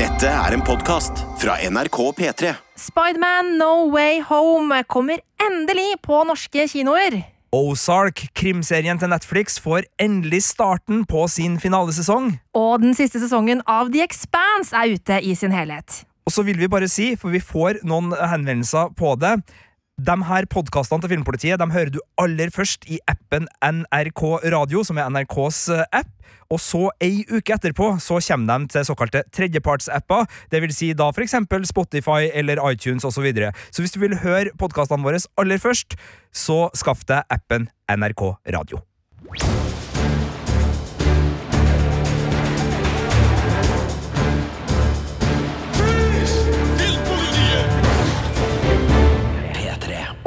Dette er en podkast fra NRK P3. Spiderman No Way Home kommer endelig på norske kinoer. Ozark, krimserien til Netflix, får endelig starten på sin finalesesong. Og den siste sesongen av The Expanse er ute i sin helhet. Og så vil vi bare si, for vi får noen henvendelser på det de her podkastene til Filmpolitiet de hører du aller først i appen NRK Radio, som er NRKs eh, app. Og så ei uke etterpå så kommer de til såkalte tredjepartsapper, dvs. Si da f.eks. Spotify eller iTunes osv. Så, videre. så hvis du vil høre podkastene våre aller først, så skaff deg appen NRK Radio.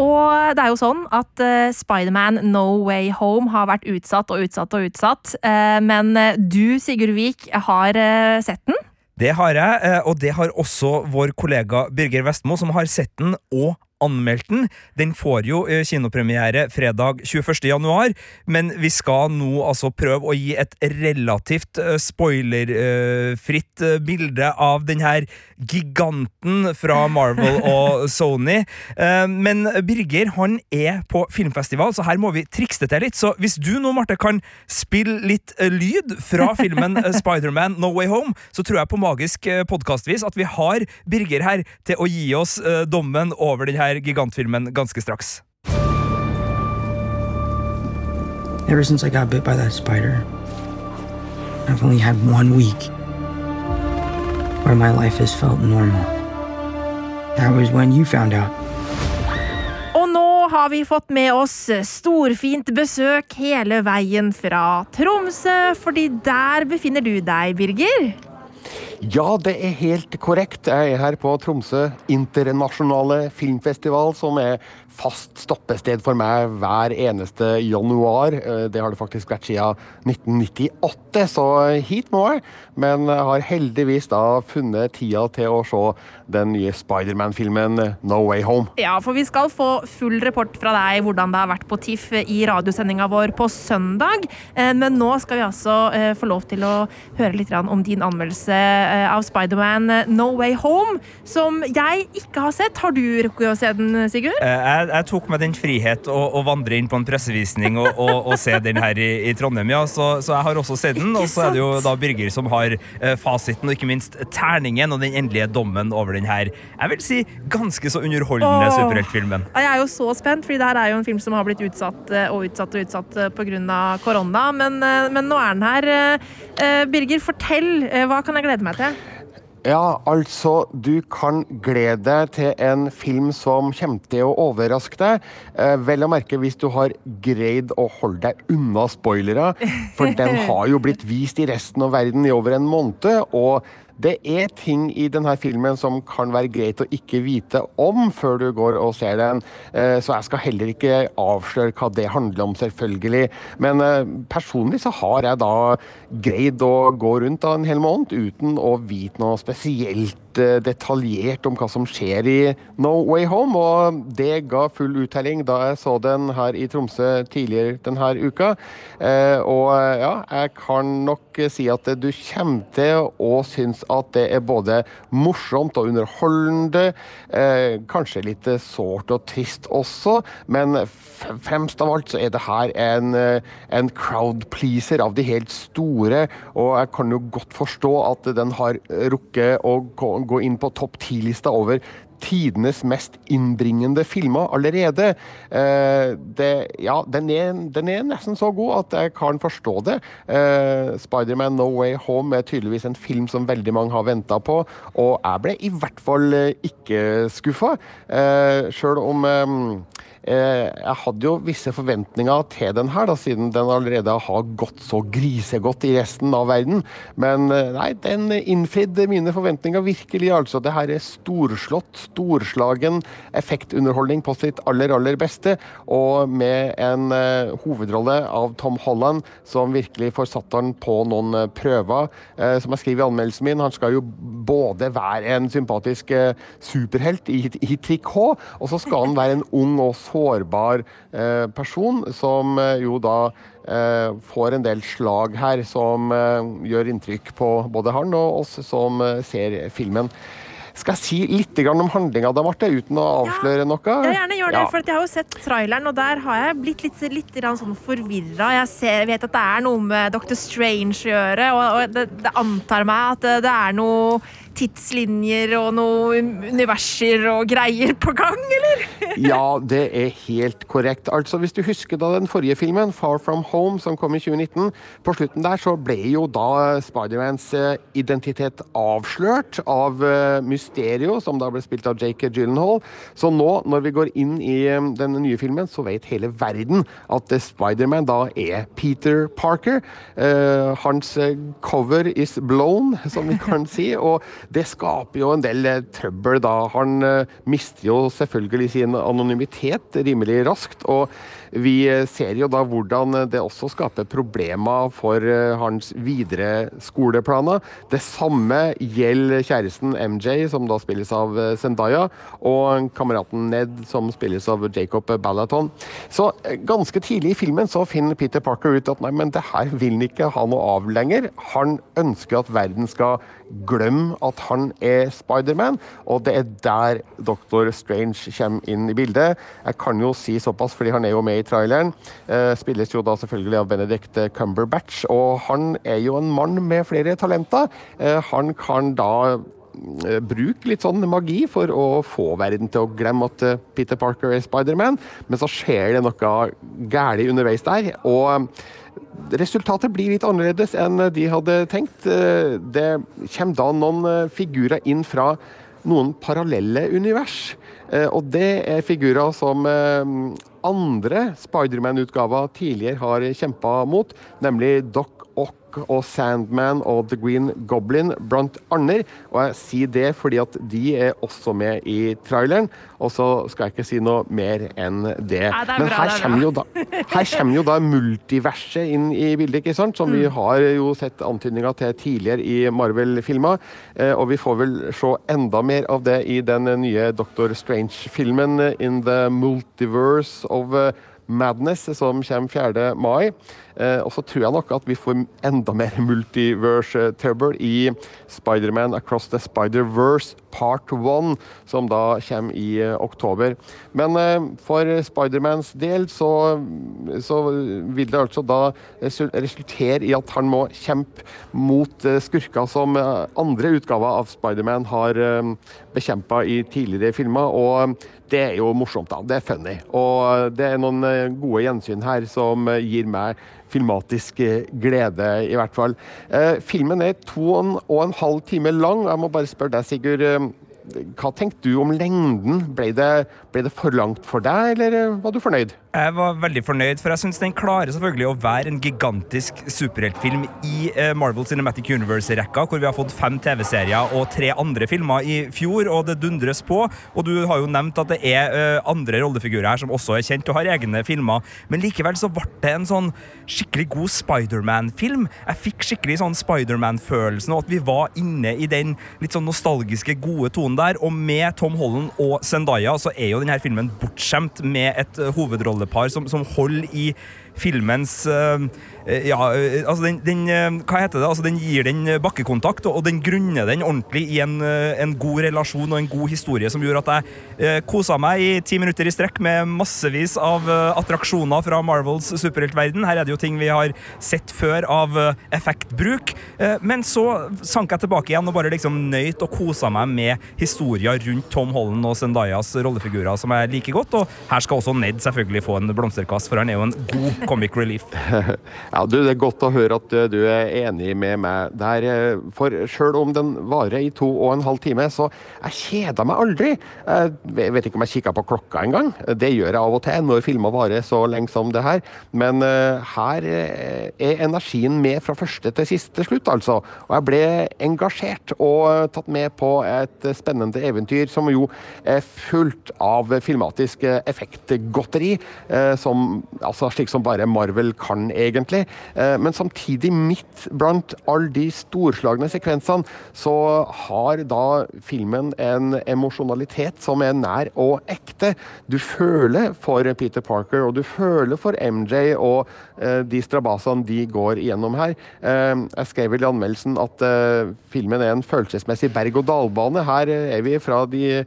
Og det er jo sånn at uh, Spiderman No Way Home har vært utsatt og utsatt og utsatt. Uh, men uh, du, Sigurd Vik, har sett den? Det har jeg, og det har også vår kollega Birger Vestmo, som har sett den og anmeldt den. Den får jo kinopremiere fredag 21. januar, men vi skal nå altså prøve å gi et relativt spoilerfritt bilde av den her giganten fra Marvel og Sony. Eh, men Birger han er på filmfestival, så her må vi trikse det til litt. Så hvis du nå, Marte, kan spille litt eh, lyd fra filmen eh, Spiderman No Way Home, så tror jeg på magisk podkastvis at vi har Birger her til å gi oss dommen over denne gigantfilmen ganske straks. Ever since I got bit by that spider, I've only had one week where my life has felt normal. That was when you found out. Og nå har vi fått med oss storfint besøk hele veien fra Tromsø, fordi der befinner du deg, Birger? Ja, det er helt korrekt. Jeg er her på Tromsø internasjonale filmfestival, som er fast stoppested for meg hver eneste januar. Eh, det har det faktisk vært siden 1998, så hit må jeg. Men har heldigvis da funnet tida til å se den nye Spiderman-filmen No Way Home. Ja, for vi skal få full rapport fra deg hvordan det har vært på TIFF i radiosendinga vår på søndag. Eh, men nå skal vi altså eh, få lov til å høre litt om din anmeldelse av Spiderman No Way Home, som jeg ikke har sett. Har du rukket å se den, Sigurd? Jeg jeg, jeg, tok meg den frihet å, å, vandre inn på en pressevisning og, og, og se den her i, i Trondheim, ja. Så, så, jeg har også sett den. Og så er det jo da Birger som har uh, fasiten, og ikke minst terningen og den endelige dommen over den her, jeg vil si, ganske så underholdende oh, superheltfilmen. Jeg er jo så spent, fordi det her er jo en film som har blitt utsatt eh, og utsatt og utsatt eh, pga. korona, men, men, nå er den her. Birger, fortell. hva kan jeg glede meg til? Ja, altså, du kan glede deg til en film som kommer til å overraske deg. Eh, vel å merke hvis du har greid å holde deg unna spoilere, for den har jo blitt vist i resten av verden i over en måned. og det er ting i denne filmen som kan være greit å ikke vite om før du går og ser den, eh, så jeg skal heller ikke avsløre hva det handler om, selvfølgelig. Men eh, personlig så har jeg da greid å gå rundt en hel måned uten å vite noe spesielt Eh, detaljert om hva som skjer i No Way Home, og det ga full uttelling da jeg så den her i Tromsø tidligere denne uka. Eh, og ja, jeg kan nok si at du kommer til å synes at det er både morsomt og underholdende, eh, kanskje litt sårt og trist også, men fremst av alt så er det her en, en crowd pleaser av de helt store, og jeg kan jo godt forstå at den har rukket å gå inn på topp ti-lista over tidenes mest innbringende filmer allerede. Eh, det, ja, den er, den er, nesten så god at jeg kan forstå det. Eh, 'Spiderman No Way Home' er tydeligvis en film som veldig mange har venta på, og jeg ble i hvert fall eh, ikke skuffa. Eh, Sjøl om eh, jeg hadde jo visse forventninger til den her, da, siden den allerede har gått så grisegodt i resten av verden. Men eh, nei, den innfridde mine forventninger virkelig, altså. Det her er storslått, storslagen effektunderholdning på sitt aller, aller beste. Og med en uh, hovedrolle av Tom Holland som virkelig får satt han på noen prøver. Uh, som jeg skriver i anmeldelsen min, han skal jo både være en sympatisk superhelt i, i trikot, og så skal han være en ung og sårbar eh, person, som eh, jo da eh, får en del slag her som gjør inntrykk på både han og oss som ser filmen. Skal jeg si litt om handlinga da, Marte, uten å avsløre noe? Ja, gjerne gjør det, Ja. for jeg har jo sett traileren, og der har jeg blitt litt, litt sånn forvirra. Jeg ser, vet at det er noe med Dr. Strange å gjøre, og, og det, det antar meg at det, det er noe tidslinjer og noen universer og greier på gang, eller? Ja, det er helt korrekt. Altså, Hvis du husker da den forrige filmen, Far From Home, som kom i 2019, på slutten der så ble jo da Spidermans eh, identitet avslørt av eh, Mysterio, som da ble spilt av Jake Gyllenhaal. Så nå, når vi går inn i eh, den nye filmen, så vet hele verden at Spiderman da er Peter Parker. Hans cover is blown, som vi kan si. Og det skaper jo en del eh, trøbbel da. Han eh, mister jo selvfølgelig sin anonymitet rimelig raskt. og vi eh, ser jo da hvordan det også skaper problemer for hans videre skoleplaner. Det samme gjelder kjæresten MJ, som da spilles av Zendaya, og kameraten Ned, som spilles av Jacob Ballaton. Så ganske tidlig i filmen så finner Peter Parker ut at nei, men det her vil han ikke ha noe av lenger. Han ønsker at verden skal glemme at han er Spiderman, og det er der Dr. Strange kommer inn i bildet. Jeg kan jo si såpass, fordi han er jo med i traileren. Eh, spilles jo da selvfølgelig av Benedict Cumberbatch, og han er jo en mann med flere talenter. Eh, han kan da bruke litt sånn magi for å få verden til å glemme at eh, Peter Parker er Spiderman, men så skjer det noe galt underveis der. og eh, Resultatet blir litt annerledes enn de hadde tenkt. Eh, Det kommer da noen eh, figurer inn fra noen parallelle univers. Eh, Og det er figurer som eh, andre Spiderman-utgaver tidligere har kjempa mot, nemlig Doc Og Sandman og The Green Goblin, blant andre. Og jeg sier det fordi at de er også med i traileren, og så skal jeg ikke si noe mer enn det. Ja, det Men bra, her det er kommer, jo da, her kommer jo da multiverset inn i bildet, ikke sant? som vi Mm. har jo sett antydninger til tidligere i Marvel-filmer. Eh, og vi får vel se enda mer av det i den nye Doctor Strange-filmen eh, In the Multiverse of eh, Madness, som kommer 4. mai. Eh, og så tror jeg nok at vi får enda mer multiverse-trøbbel i Spiderman Across the Spider-Verse Part 1, som da kommer i eh, oktober. Men eh, for Spidermans del så, så vil det altså da resultere i at han må kjempe mot eh, skurker som eh, andre utgaver av Spiderman har eh, bekjempa i tidligere filmer. og det er jo morsomt, da. Det er funny. Og det er noen eh, gode gjensyn her som eh, gir meg filmatisk eh, glede, i hvert fall. Eh, filmen er to og en- halv time lang. Jeg må bare spørre deg, Sigurd. Hva tenkte du om lengden? Ble det, ble det for langt for deg, eller eh, var du fornøyd? Jeg var veldig fornøyd, for jeg syns den klarer selvfølgelig å være en gigantisk superheltfilm i eh, Marvel Cinematic Universe-rekka, hvor vi har fått fem TV-serier og tre andre filmer i fjor, og det dundres på. Og du har jo nevnt at det er eh, andre rollefigurer her som også er kjent og har egne filmer, men likevel så ble det en sånn skikkelig god Spiderman-film. Jeg fikk skikkelig sånn Spiderman-følelsen, og at vi var inne i den litt sånn nostalgiske, gode tonen der. Og med Tom Holland og Zendaya så er jo denne filmen bortskjemt med et eh, hovedrollepar som, som holder i filmens eh, Ja, eh, altså den, den eh, Hva heter det? Altså den gir den bakkekontakt, og, den grunner den ordentlig i en, eh, en god relasjon og en god historie som gjorde at jeg eh, kosa meg i ti minutter i strekk med massevis av eh, attraksjoner fra Marvels superheltverden. Her er det jo ting vi har sett før av eh, effektbruk. Eh, men så sank jeg tilbake igjen og bare liksom nøyt og kosa meg med historier rundt Tom Holland og Zendayas rollefigurer som jeg liker godt. Og her skal også Ned selvfølgelig få en blomsterkast, for han er jo en god comic relief. Ja, du, Det er godt å høre at eh, du er enig med meg der. eh, For sjøl om den varer i to og en halv time, så jeg kjeder meg aldri. Jeg vet ikke om jeg kikker på klokka engang. Det gjør jeg av og til når filmer varer så lenge som det her. Men eh, her er energien med fra første til siste slutt, altså. Og jeg ble engasjert og tatt med på et spennende eventyr som jo er fullt av filmatisk effektgodteri, som, altså, slik som bare Marvel kan, egentlig. Eh, men samtidig, midt blant alle de storslagne sekvensene, så har da filmen en emosjonalitet som er nær og ekte. Du føler for Peter Parker, og du føler for MJ og eh, de strabasene de går igjennom her. Eh, jeg skrev vel i anmeldelsen at filmen er en følelsesmessig berg-og-dal-bane. Her er vi fra de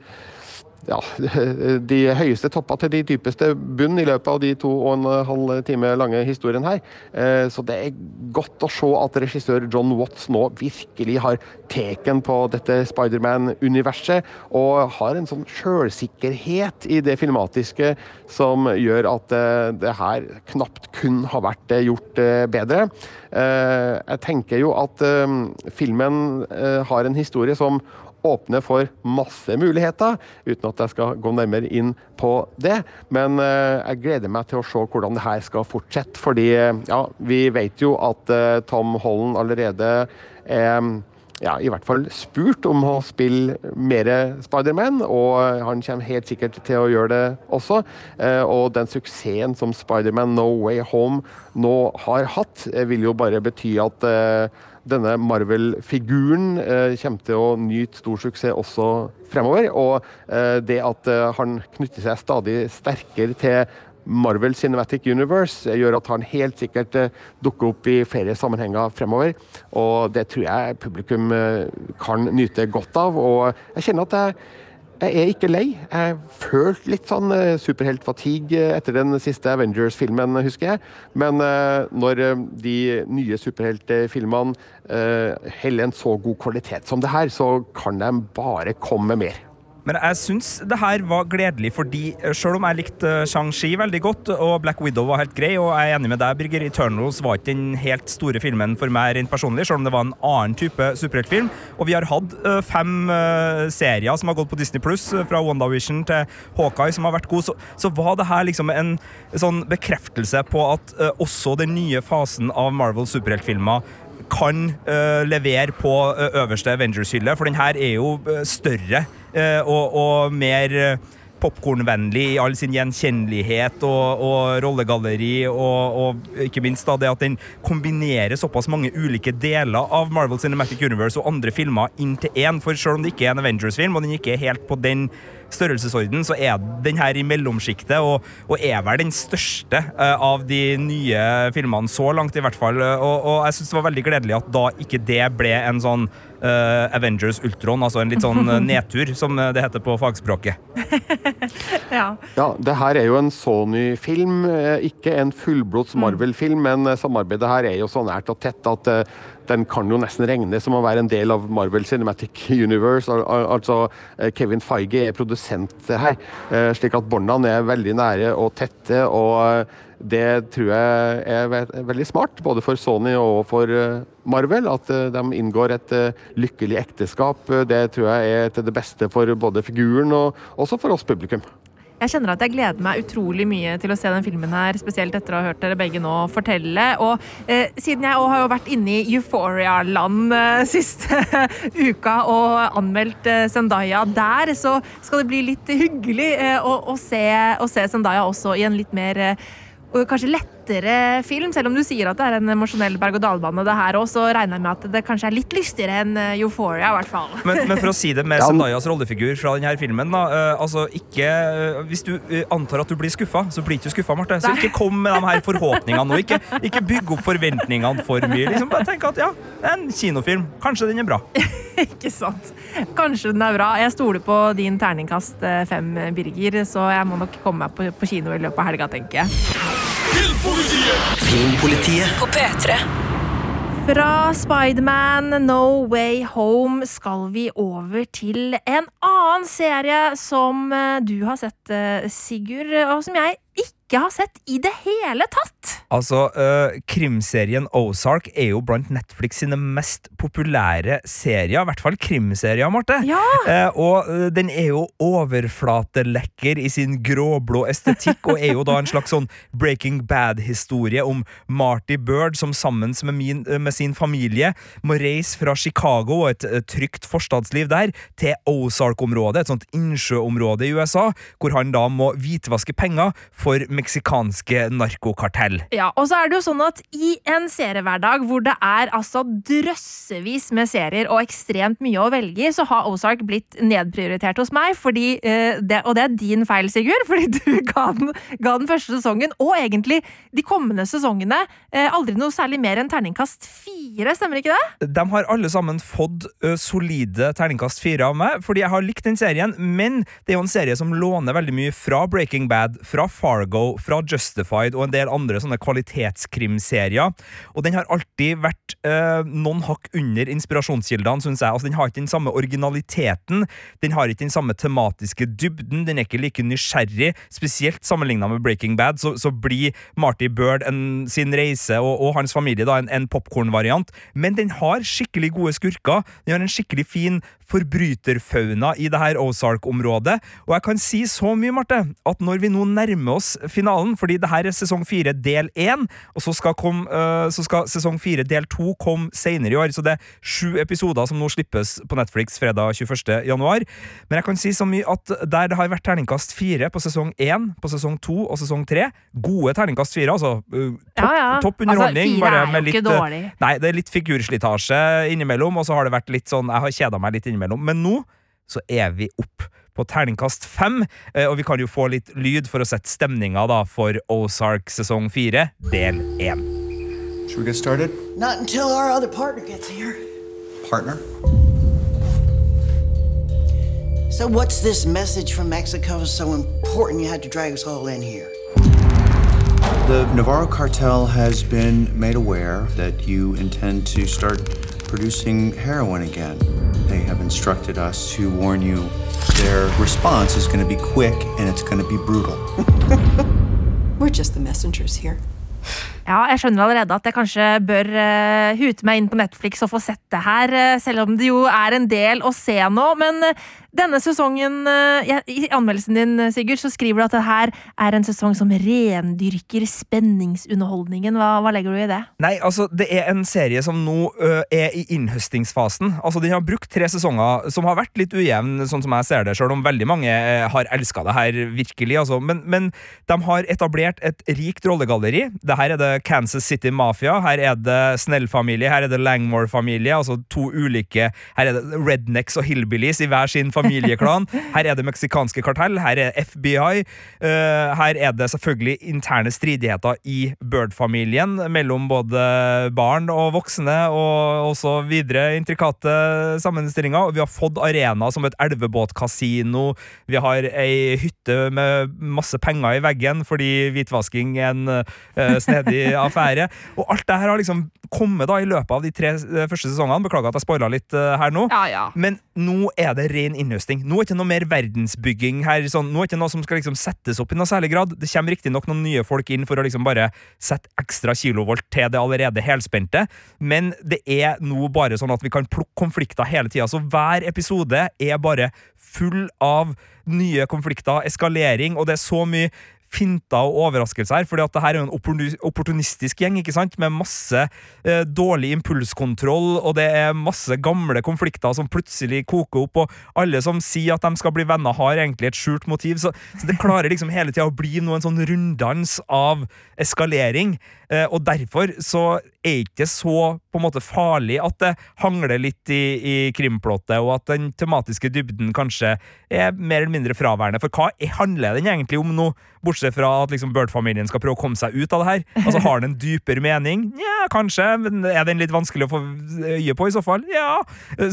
ja, de høyeste toppa til de dypeste bunn i løpet av de to og en halv time lange historien her. Eh, så det er godt å se at regissør John Watts nå virkelig har teken på dette Spiderman-universet, og har en sånn sjølsikkerhet i det filmatiske som gjør at eh, det her knapt kun har vært eh, gjort bedre. Jeg tenker jo at filmen har en historie som åpner for masse muligheter, uten at jeg skal gå nærmere inn på det. Men eh, jeg gleder meg til å se hvordan det her skal fortsette. Fordi eh, ja, vi vet jo at eh, Tom Holland allerede er ja, i hvert fall spurt om å spille mer Spiderman, og han kommer helt sikkert til å gjøre det også. Og den suksessen som Spiderman No Way Home nå har hatt, vil jo bare bety at denne Marvel-figuren eh, kommer til å nyte stor suksess også fremover. Og eh, det at eh, han knytter seg stadig sterkere til Marvel Cinematic Universe gjør at han helt sikkert dukker opp i flere sammenhenger fremover. Og det tror jeg publikum kan nyte godt av. Og jeg kjenner at jeg jeg er ikke lei. Jeg følte litt sånn uh, superheltfatigue etter den siste Avengers-filmen, husker jeg. Men når de nye superheltfilmene heller en så god kvalitet som det her, så kan de bare komme med mer. Men jeg syns det her var gledelig, fordi eh, selv om jeg likte eh, Shang-Chi veldig godt, og Black Widow var helt grei, og jeg er enig med deg, Birger, Eternals var ikke den helt store filmen for meg rent personlig, selv om det var en annen type superheltfilm. Og vi har hatt uh, fem serier som har gått på Disney Pluss, fra WandaVision til Hawkeye, som har vært god, så, så var det her liksom en sånn bekreftelse på at også den nye fasen av Marvel superheltfilmer kan uh, levere på øverste Avengers-hylle, for den her er jo større og, og, mer popkornvennlig i all sin gjenkjennelighet og, og rollegalleri, og, og, ikke minst da det at den kombinerer såpass mange ulike deler av Marvel Cinematic Universe og andre filmer inn til én. For selv om det ikke er en Avengers-film, og den ikke er helt på den størrelsesorden, så er den her i mellomsjiktet, og, og, er vel den største uh, av de nye filmene så langt, i hvert fall. Og, og jeg syns det var veldig gledelig at da ikke det ble en sånn uh, Avengers Ultron, altså en litt sånn uh, nedtur, som det heter på fagspråket. ja. ja, det her er jo en Sony-film, ikke en fullblods mm. Marvel-film, men samarbeidet her er jo så nært og tett at den kan jo nesten regnes som å være en del av Marvel Cinematic Universe. Al altså eh, Kevin Feige er produsent her, eh, slik at båndene er veldig nære og tette. og eh, det tror jeg er veldig smart, både for Sony og for Marvel. At de inngår et lykkelig ekteskap. Det tror jeg er til det beste for både figuren og også for oss publikum. Jeg kjenner at jeg gleder meg utrolig mye til å se den filmen her, spesielt etter å ha hørt dere begge nå fortelle. Og eh, siden jeg òg har jo vært inne i Euphoria-land eh, siste uka og anmeldt eh, Zendaya der, så skal det bli litt hyggelig eh, å, å, se, å, se, Zendaya også i en litt mer eh, kanskje lettere film, selv om du sier at det er en emosjonell berg-og-dal-bane, det her òg, så regner jeg med at det kanskje er litt lystigere enn eh, Euphoria, i hvert fall. Men, men, for å si det med Zendayas rollefigur fra denne filmen, da. Uh, altså ikke uh, Hvis du uh, antar at du blir skuffa, så blir du ikke skuffa, Marte. Så ikke kom med de her forhåpningene nå. Ikke, ikke bygg opp forventningene for mye. Liksom bare tenk at ja, det er en kinofilm. Kanskje den er bra. ikke sant. Kanskje den er bra. Jeg stoler på din terningkast fem, Birger, så jeg må nok komme meg på, på kino i løpet av helga, tenker jeg. Filmpolitiet. Filmpolitiet på P3. Fra Spiderman No Way Home skal vi over til en annen serie som eh, du har sett, eh, Sigurd, og som jeg ikke har sett i det hele tatt. Altså, uh, Krimserien Ozark er jo blant Netflix sine mest populære serier. I hvert fall krimserier, Marte. Ja. Uh, og uh, den er jo overflatelekker i sin gråblå estetikk, og er jo da en slags sånn Breaking Bad-historie om Marty Bird som sammen med, min, med, sin familie må reise fra Chicago og et trygt forstadsliv der til Ozark-området, et sånt innsjøområde i USA, hvor han da må hvitvaske penger for meksikanske narkokartell. Ja, og så er det jo sånn at i en seriehverdag hvor det er altså drøssevis med serier og ekstremt mye å velge i, så har Ozark blitt nedprioritert hos meg, fordi, eh, det, og det er din feil, Sigurd, fordi du ga den, ga den første sesongen, og egentlig de kommende sesongene, eh, aldri noe særlig mer enn terningkast fire, stemmer ikke det? De har alle sammen fått ø, solide terningkast fire av meg, fordi jeg har likt den serien, men det er jo en serie som låner veldig mye fra Breaking Bad, fra Fargo, fra Justified og en del andre sånne kvalitetskrimserier. Og den har alltid vært eh, noen hakk under inspirasjonskildene, syns jeg. Altså, den har ikke den samme originaliteten, den har ikke den samme tematiske dybden, den er ikke like nysgjerrig, spesielt sammenligna med Breaking Bad, så, så blir Marty Bird en, sin reise og, og hans familie da en, en popkornvariant, men den har skikkelig gode skurker. Den har en skikkelig fin forbryterfauna i det her Ozark-området. Og jeg kan si så mye, Marte, at når vi nå nærmer oss finalen, fordi det her er sesong fire del én, og så skal, kom, uh, så skal sesong fire del to komme senere i år, så det er sju episoder som nå slippes på Netflix fredag 21. januar. Men jeg kan si så mye at der det har vært terningkast fire på sesong én, på sesong to og sesong tre, gode terningkast fire, altså uh, topp, Ja, ja. topp underholdning. Altså, fire bare er jo med ikke litt, øh, dårlig. Nei, det er litt figurslitasje innimellom, og så har det vært litt sånn Jeg har kjeda meg litt innimellom. Men nå så er vi opp på terningkast fem, eh, og vi kan jo få litt lyd for å sette stemninga da for Ozark sesong fire, del én. Should we get started? Not until our other partner gets here. Partner? So, what's this message from Mexico so important you had to drag us all in here? The Navarro cartel has been made aware that you intend to start producing heroin again. They have instructed us to warn you their response is going to be quick and it's going to be brutal. We're just the messengers here. Ja, jeg skjønner allerede at jeg kanskje bør uh, hute meg inn på Netflix og få sett det her, uh, selv om det jo er en del å se nå. Men eh, denne sesongen eh, ja, I anmeldelsen din, eh, Sigurd, så skriver du at det her er en sesong som rendyrker spenningsunderholdningen. Hva, hva legger du i det? Nei, altså, det er en serie som nå ø, er i innhøstingsfasen. Altså, Den har brukt tre sesonger som har vært litt ujevn, sånn som jeg ser det, selv om veldig mange eh, har elska det her virkelig. Altså. Men, men de har etablert et rikt rollegalleri. Det her er det Kansas City Mafia, her er det Snell-familie, her er det Langmore-familie, altså to ulike Her er det rednecks og hillbillies i hver sin familieklan. Her er det meksikanske kartell, her er FBI. eh, her er det selvfølgelig interne stridigheter i Bird-familien mellom både barn og voksne, og også videre intrikate sammenstillinger. Vi har fått arena som et elvebåtkasino. Vi har ei hytte med masse penger i veggen fordi hvitvasking er en eh, snedig affære. Og alt det her har liksom kommet da i løpet av de tre eh, første sesongene. Beklager at jeg spoila litt her nå. Ja, ja. Men nå er det ren innhøsting. Nå er det ikke noe mer verdensbygging her. Sånn, nå er det ikke noe som skal liksom settes opp i noe særlig grad. Det kommer riktignok noen nye folk inn for å liksom bare sette ekstra kilovolt til det allerede helspente, men det er nå bare sånn at vi kan plukke konflikter hele tida. Så hver episode er bare full av nye konflikter, eskalering, og det er så mye finter og overraskelser her, fordi at det her er jo en opportunistisk gjeng, ikke sant, med masse eh, dårlig impulskontroll, og det er masse gamle konflikter som plutselig koker opp, og alle som sier at de skal bli venner, har egentlig et skjult motiv, så, så det klarer liksom hele tida å bli noe en sånn runddans av eskalering, og derfor så er ikke det så på en måte farlig at det hangler litt i, i krimplottet, og at den tematiske dybden kanskje er mer eller mindre fraværende. For hva er, handler den egentlig om nå, bortsett fra at liksom Bird-familien skal prøve å komme seg ut av det her? Altså, Har den en dypere mening? Ja, kanskje, men er den litt vanskelig å få øye på, i så fall? Ja.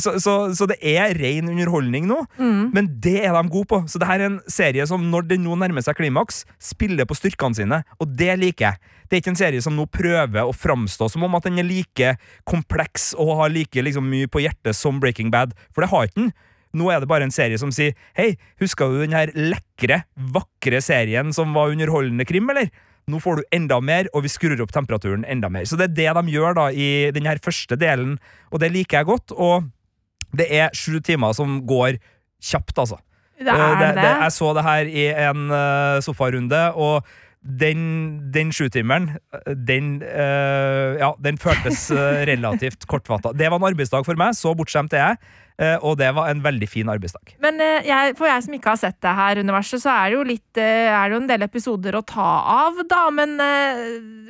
Så, så, så det er ren underholdning nå, men det er de gode på. Så det her er en serie som, når den nå nærmer seg klimaks, spiller på styrkene sine, og det liker jeg. Det er ikke en serie som nå prøver å framstå som om at den er like kompleks og har like liksom, mye på hjertet som Breaking Bad, for det har ikke den. Nå er det bare en serie som sier Hei, husker du den her lekre, vakre serien som var underholdende krim, eller? Nå får du enda mer, og vi skrur opp temperaturen enda mer. Så det er det de gjør da i den her første delen, og det liker jeg godt. Og det er sju timer som går kjapt, altså. Det Eh, er det. jeg så det her i en eh, sofarunde, og den, den sjutimeren, den eh, Ja, den føltes eh, relativt kortfatta. Det var en arbeidsdag for meg, så bortskjemt er jeg. Eh, og det var en veldig fin arbeidsdag. Men jeg, for jeg som ikke har sett det her universet, så er det jo litt Er det jo en del episoder å ta av, da. Men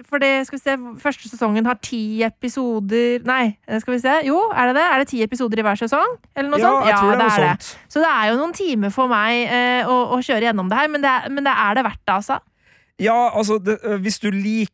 for det, skal vi se Første sesongen har ti episoder Nei, skal vi se. Jo, er det det? Er det ti episoder i hver sesong? Eller noe Ja, sånt? jeg tror det er noe sånt. Så det er jo noen timer for meg å, å kjøre gjennom det her, men det, men det er det verdt det, altså. Ja, altså, det, øh, hvis du liker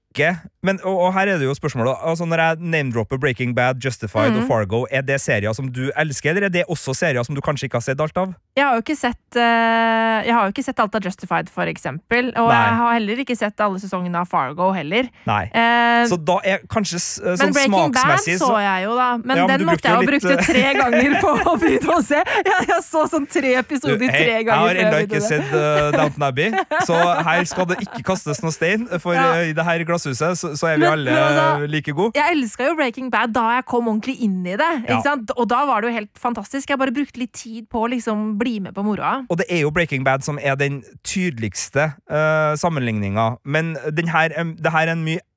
men, og, og her er det jo spørsmålet altså, Når jeg name-dropper Breaking Bad, Justified mm. og Fargo, er det serier som du elsker, eller er det også serier som du kanskje ikke har sett alt av? Jeg har jo ikke sett uh, Jeg har jo ikke sett alt av Justified, for eksempel. Og Nei. jeg har heller ikke sett alle sesongene av Fargo heller. Nei. Uh, Så da er kanskje sånn smaksmessig men Breaking Bad så jeg jo, da. Men Ja, men den måtte jeg jo litt... bruke tre ganger på å begynne å se. Jeg, jeg så sånn tre Du, episoder hei, tre jeg har ennå ikke sett uh, Downton Abbey, så her skal det ikke kastes noe stein. For i det her glasshuset så, så er vi Men- alle men altså, like gode. Jeg elska jo Breaking Bad da jeg kom ordentlig inn i det. Ja. Ikke sant? Og da var det jo helt fantastisk. Jeg bare brukte litt tid på å liksom bli med på moroa. Og det er jo Breaking Bad som er den tydeligste uh, sammenligninga, men den her, det her er en mye eh,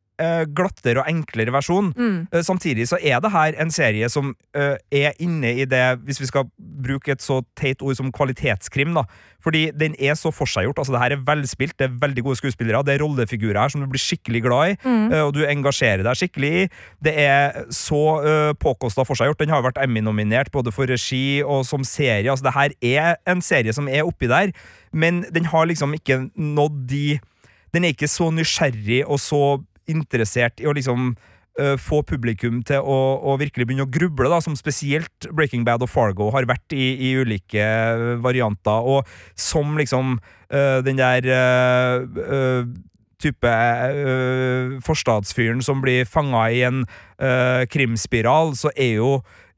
glattere og enklere versjon. Mm. Eh, samtidig så er det her en serie som eh, er inne i det, hvis vi skal bruke et så teit ord som kvalitetskrim, da. Fordi den er så forseggjort. Altså, det her er velspilt, det er veldig gode skuespillere, det er rollefigurer her som du blir skikkelig glad i, Mm. eh, og du engasjerer deg skikkelig i. Det er så uh, påkosta forseggjort. Den har vært Emmy-nominert både for regi og som serie. Altså, det her er en serie som er oppi der, men den har liksom ikke nådd de Den er ikke så nysgjerrig og så interessert i å liksom uh, få publikum til å, å virkelig begynne å gruble, da, som spesielt Breaking Bad og Fargo har vært i, i ulike øh, varianter, og som liksom uh, den der uh, type forstadsfyren som blir fanga i en krimspiral, så er jo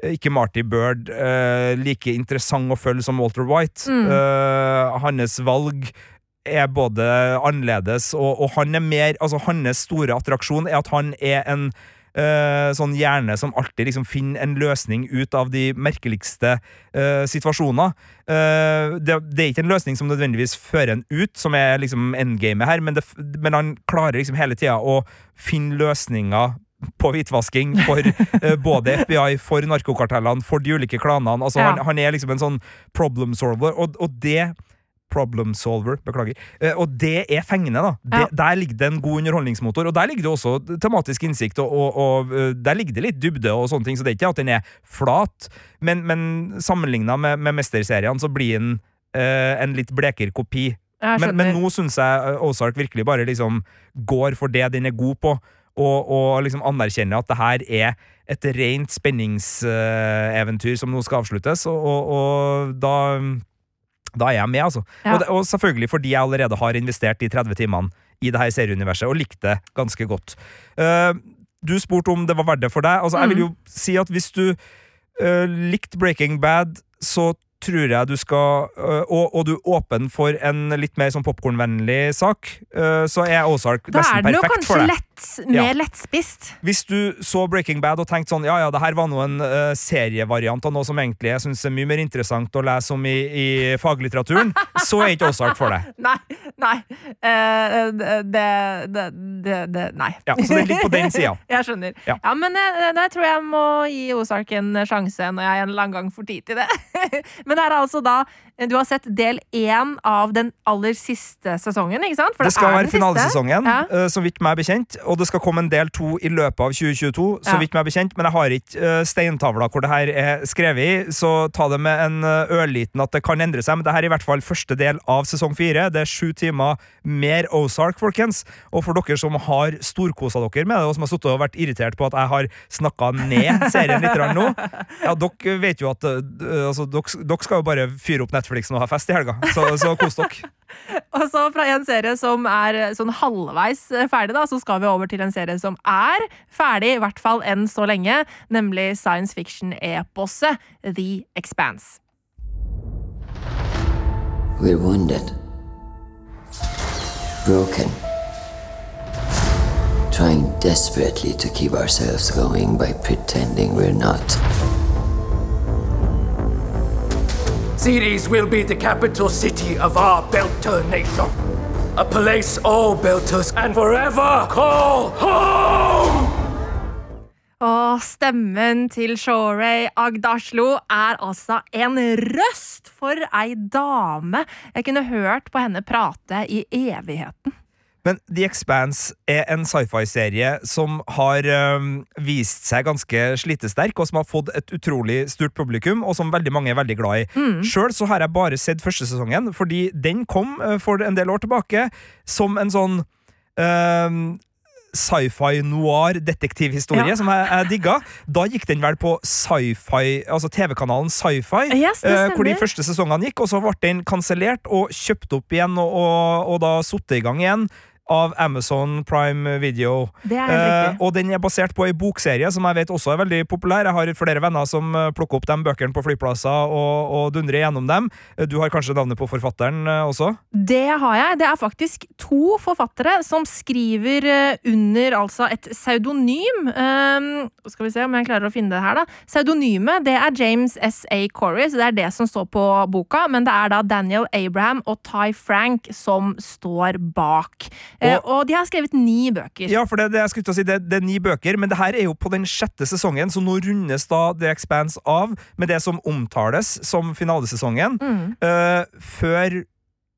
ikke Marty Bird like interessant å følge som Walter White. Mm. Hans valg er både annerledes, og, og han er mer Altså, hans store attraksjon er at han er en Uh, sånn hjerne som alltid liksom finner en løsning ut av de merkeligste uh, situasjoner. Uh, det, det er ikke en løsning som nødvendigvis fører en ut, som er liksom endgamet her, men, det, men han klarer liksom hele tida å finne løsninger på hvitvasking for uh, både FBI, for narkokartellene, for de ulike klanene. Altså, Ja. han, han er liksom en sånn problem solver, og, og det Problem solver, beklager. Eh, og det er fengende, da. Det, Ja. Der ligger det en god underholdningsmotor, og der ligger det også tematisk innsikt, og, og, og eh, der ligger det litt dybde og sånne ting, så det er ikke at den er flat, men, men sammenligna med, med Mesterseriene, så blir den eh, en litt blekere kopi. Men, men nå syns jeg eh, Ozark virkelig bare liksom går for det den er god på, og, og liksom anerkjenner at det her er et rent spenningseventyr som nå skal avsluttes, og, og, og da da er jeg med, altså. Ja. Og, det, og selvfølgelig fordi jeg allerede har investert de 30 timene i det her serieuniverset, og likte det ganske godt. Uh, du spurte om det var verdt det for deg. Altså, Jeg vil jo si at hvis du uh, likte Breaking Bad, så tror jeg du skal øh, og, og du er åpen for en litt mer sånn popkornvennlig sak, øh, så er Ozark Da nesten er den jo perfekt for kanskje deg. lett, mer Ja. lettspist. Hvis du så Breaking Bad og tenkte sånn Ja, ja, det her var nå en uh, serievariant av noe som egentlig jeg syns er mye mer interessant å lese om i, i faglitteraturen, så er ikke Ozark for deg. Nei, nei. Uh, det, det, det, det Nei. Ja, Så den ligger på den sida. Jeg skjønner. Ja. Ja, men jeg, jeg tror jeg må gi Ozark en sjanse når jeg en eller annen gang får tid til det. men det er altså da Du har sett del én av den aller siste sesongen, ikke sant? For Det skal er være finalesesongen, Ja. øh, så vidt meg bekjent. Og det skal komme en del to i løpet av 2022, så Ja. vidt meg bekjent. Men jeg har ikke øh, steintavla hvor det her er skrevet i, så ta det med en ørliten at det kan endre seg. Men det her er i hvert fall første del av sesong fire. Det er sju timer mer Ozark, folkens. Og for dere som har storkosa dere med det, og som har sittet og vært irritert på at jeg har snakka ned serien litt nå, ja, dere vet jo at altså, dere, dere skal jo bare fyre opp Netflixen nå ha fest i helga, så, så kos dere. Og så fra en serie som er sånn halvveis eh, ferdig, da, så skal vi over til en serie som er ferdig, i hvert fall enn så lenge, nemlig science fiction-eposet The Expanse. We're wounded, broken, trying desperately to keep ourselves going by pretending we're not. Ceres will be the capital city of our Belter nation. A place all Belters and forever call home! Og stemmen til Shorey Agdaslo er altså en røst for ei dame. Jeg kunne hørt på henne prate i evigheten. Men The Expanse er en sci-fi-serie som har øhm, vist seg ganske slitesterk, og som har fått et utrolig stort publikum, og som veldig mange er veldig glad i. Mm. Sjøl så har jeg bare sett første sesongen, fordi den kom øh, for en del år tilbake som en sånn øhm, Sci-fi noir detektivhistorie Ja. som jeg, jeg digga. Da gikk den vel på sci-fi, altså TV-kanalen Sci-fi, Yes, det øh, hvor de første sesongene gikk, og så ble den kansellert og kjøpt opp igjen, og, og, og da satt i gang igjen av Amazon Prime Video. Eh, og den er basert på ei bokserie som jeg vet også er veldig populær. Jeg har flere venner som eh, plukker opp de bøkene på flyplasser og, og dundrer gjennom dem. Eh, Du har kanskje navnet på forfatteren eh, også? Det har jeg. Det er faktisk to forfattere som skriver under altså et pseudonym. Um, skal vi se om jeg klarer å finne det her, da. Pseudonymet det er James S.A. Corey, så det er det som står på boka. Men det er da Daniel Abraham og Ty Frank som står bak. Eh, Og- og de har skrevet ni bøker. Ja, for det, det, jeg skulle til å si, det, det er ni bøker, men det her er jo på den sjette sesongen, så nå rundes da The Expanse av med det som omtales som finalesesongen, Mm. uh, før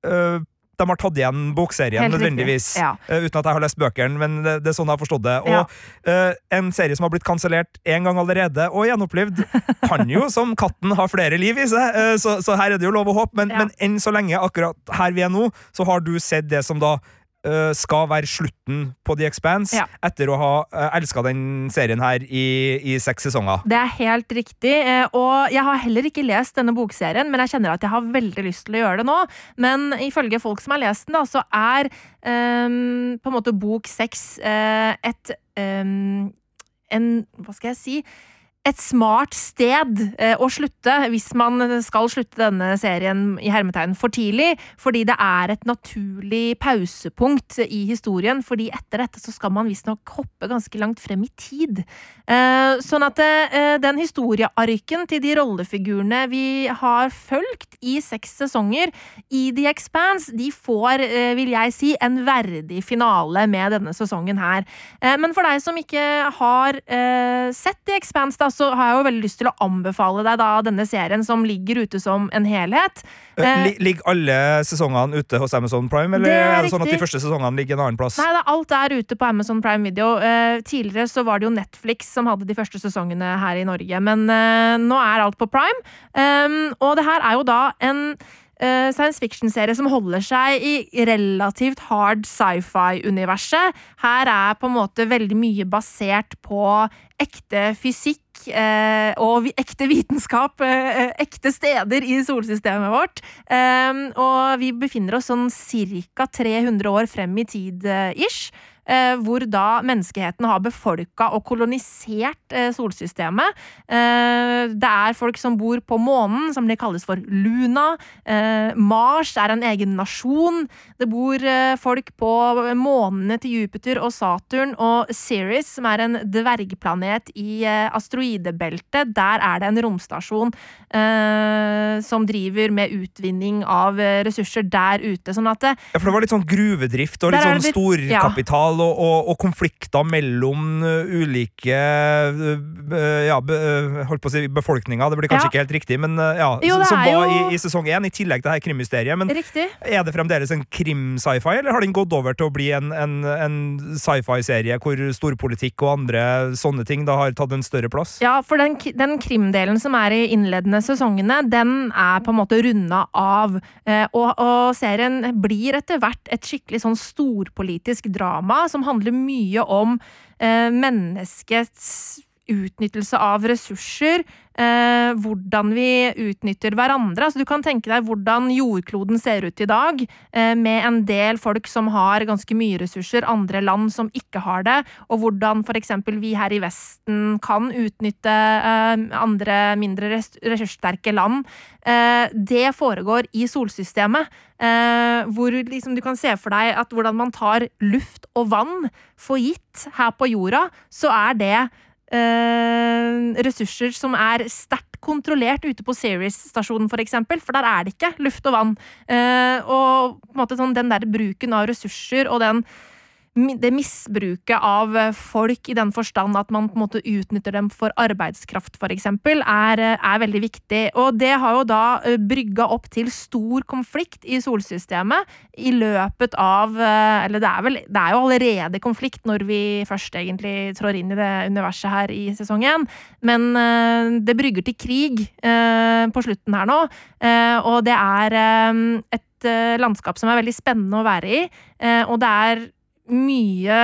uh, de har tatt igjen bokserien, nødvendigvis. ja. Uh, uten at jeg har lest bøkene, men det, det er sånn jeg har forstått det. Og Ja. uh, en serie som har blitt kansellert én gang allerede, og gjenopplivd, kan jo som katten ha flere liv i seg, uh, så, så her er det jo lov å håpe. Men, men enn så lenge, akkurat her vi er nå, så har du sett det som da eh, skal være slutten på The Expanse, Ja. etter å ha uh, elska den serien her i, i seks sesonger. Det er helt riktig. eh, Og jeg har heller ikke lest denne bokserien, men jeg kjenner at jeg har veldig lyst til å gjøre det nå. Men ifølge folk som har lest den, da, så er um, på en måte bok seks uh, et um, En Hva skal jeg si? Et smart sted eh, å slutte hvis man skal slutte denne serien i hermetegn for tidlig. Fordi det er et naturlig pausepunkt i historien. Fordi etter dette så skal man visstnok hoppe ganske langt frem i tid. Eh, sånn at eh, den historiearken til de rollefigurene vi har fulgt i seks sesonger i The Expanse, de får, vil jeg si, en verdig finale med denne sesongen her. Men for deg som ikke har sett The Expanse, da, så har jeg jo veldig lyst til å anbefale deg da denne serien som ligger ute som en helhet. Eh, Eh, Ligger alle sesongene ute hos Amazon Prime, eller Det er er det sånn at de første sesongene ligger en annen plass? Nei, da, alt er ute på Amazon Prime Video. Eh, tidligere så var det jo Netflix som hadde de første sesongene her i Norge, men eh, nå er alt på Prime. Um, og det her er jo da en eh, science fiction-serie som holder seg i relativt hard sci-fi-universet. Her er på en måte veldig mye basert på ekte fysikk eh, og ekte vitenskap, eh, ekte steder i solsystemet vårt. Um, og vi befinner oss sånn ca. 300 år frem i tid, eh, ish. Eh, hvor da menneskeheten har befolka og kolonisert eh, solsystemet. Eh, det er folk som bor på månen, som det kalles for Luna. Eh, Mars er en egen nasjon. Det bor folk på månene til Jupiter og Saturn, og Ceres, som er en dvergplanet i asteroidebeltet. Der er det en romstasjon eh, som driver med utvinning av ressurser der ute. Sånn at det, Ja, for det var litt sånn gruvedrift og litt Der er sånn storkapital? ja. Storkapital og, og, og konflikter mellom uh, ulike uh, uh, ja, holdt på å si befolkninger, det blir kanskje Ja. ikke helt riktig, men ja, Jo, som var jo- i, i sesong én, i tillegg til det her krimmysteriet. Men Riktig. er det fremdeles en krim-sci-fi, eller har den gått over til å bli en, en, en sci-fi-serie hvor storpolitikk og andre sånne ting da har tatt en større plass? Ja, for den, den krimdelen som er i innledende sesongene, den er på en måte runda av. Eh, og, og serien blir etter hvert et skikkelig sånn storpolitisk drama som handler mye om eh, menneskets utnyttelse av ressurser, eh, hvordan vi utnytter hverandre. Altså, du kan tenke deg hvordan jordkloden ser ut i dag, eh, med en del folk som har ganske mye ressurser, andre land som ikke har det, og hvordan eksempel vi her i Vesten kan utnytte eh, andre mindre ressurssterke land. Eh, det foregår i solsystemet, eh, hvor liksom du kan se for deg at hvordan man tar luft og vann for gitt her på jorda, så er det eh, ressurser som er sterkt kontrollert ute på Ceres-stasjonen, for eksempel, for der er det ikke luft og vann. Eh, og på en måte sånn, den der bruken av ressurser og den det misbruket av folk i den forstand at man på en måte utnytter dem for arbeidskraft, eksempel, er, er veldig viktig. Og det har jo da brygga opp til stor konflikt i solsystemet i løpet av Eller det er vel Det er jo allerede konflikt når vi først egentlig trår inn i det universet her i sesong én, men det brygger til krig på slutten her nå, og det er et landskap som er veldig spennende å være i, og det er mye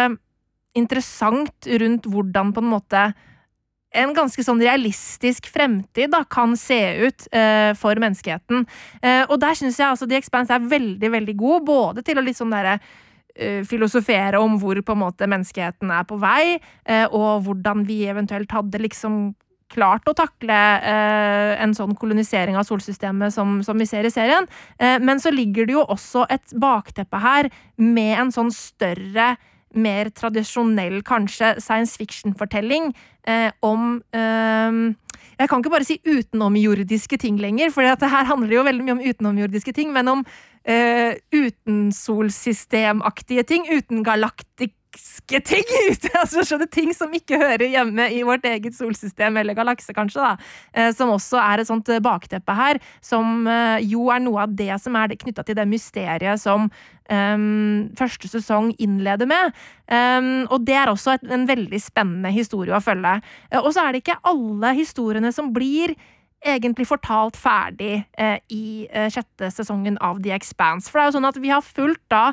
interessant rundt hvordan på en måte en ganske sånn realistisk fremtid da, kan se ut uh, for menneskeheten. Uh, og der syns jeg altså The Expanse er veldig, veldig god, både til å litt sånn derre uh, filosofere om hvor på en måte menneskeheten er på vei, og hvordan vi eventuelt hadde liksom klart å takle eh, en sånn kolonisering av solsystemet som, som vi ser i serien. Eh, men så ligger det jo også et bakteppe her med en sånn større mer tradisjonell, kanskje, science fiction-fortelling eh, om eh, Jeg kan ikke bare si utenomjordiske ting lenger, for det her handler jo veldig mye om utenomjordiske ting, men om eh, utensolsystemaktige ting. uten galaktiske ting! Altså, skjønner, ting som ikke hører hjemme i vårt eget solsystem, eller galakse, kanskje, da. uh, som også er et sånt eh, bakteppe her, som uh, jo er noe av det som er knytta til det mysteriet som um, første sesong innleder med. Um, og det er også et, en veldig spennende historie å følge. Og så er det ikke alle historiene som blir egentlig fortalt ferdig eh, i eh, sjette sesongen av The Expanse. For det er jo sånn at vi har fulgt da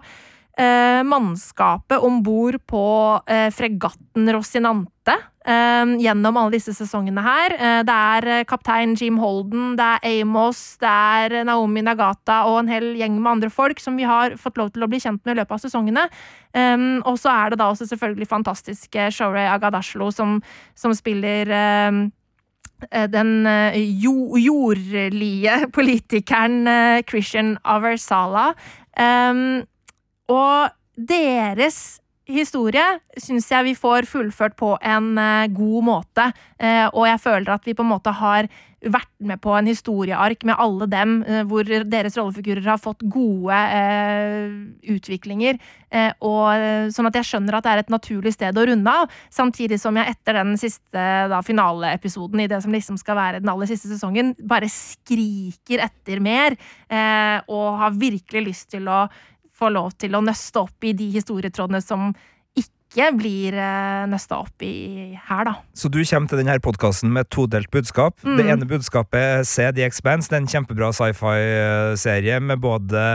eh, mannskapet om bord på eh, fregatten Rosinante eh, gjennom alle disse sesongene her. Eh, det er kaptein Jim Holden, det er Amos, det er Naomi Nagata og en hel gjeng med andre folk som vi har fått lov til å bli kjent med i løpet av sesongene. Um, og så er det da også selvfølgelig fantastiske Shorey Agadashlo som, som spiller um, den jo, jordlige politikeren Christian Aversala. Um, og deres historie syns jeg vi får fullført på en god måte. Og jeg føler at vi på en måte har vært med på en historieark med alle dem, uh, hvor deres rollefigurer har fått gode utviklinger. og Sånn at jeg skjønner at det er et naturlig sted å runde av. Samtidig som jeg etter den siste da, finaleepisoden i det som liksom skal være den aller siste sesongen, bare skriker etter mer. og har virkelig lyst til å få lov til å nøste opp i de historietrådene som ikke blir uh, nøsta opp i her, da. Så du kommer til denne podkasten med et todelt budskap. Mm. Det ene budskapet er Se The Expanse. Det er en kjempebra sci-fi-serie med både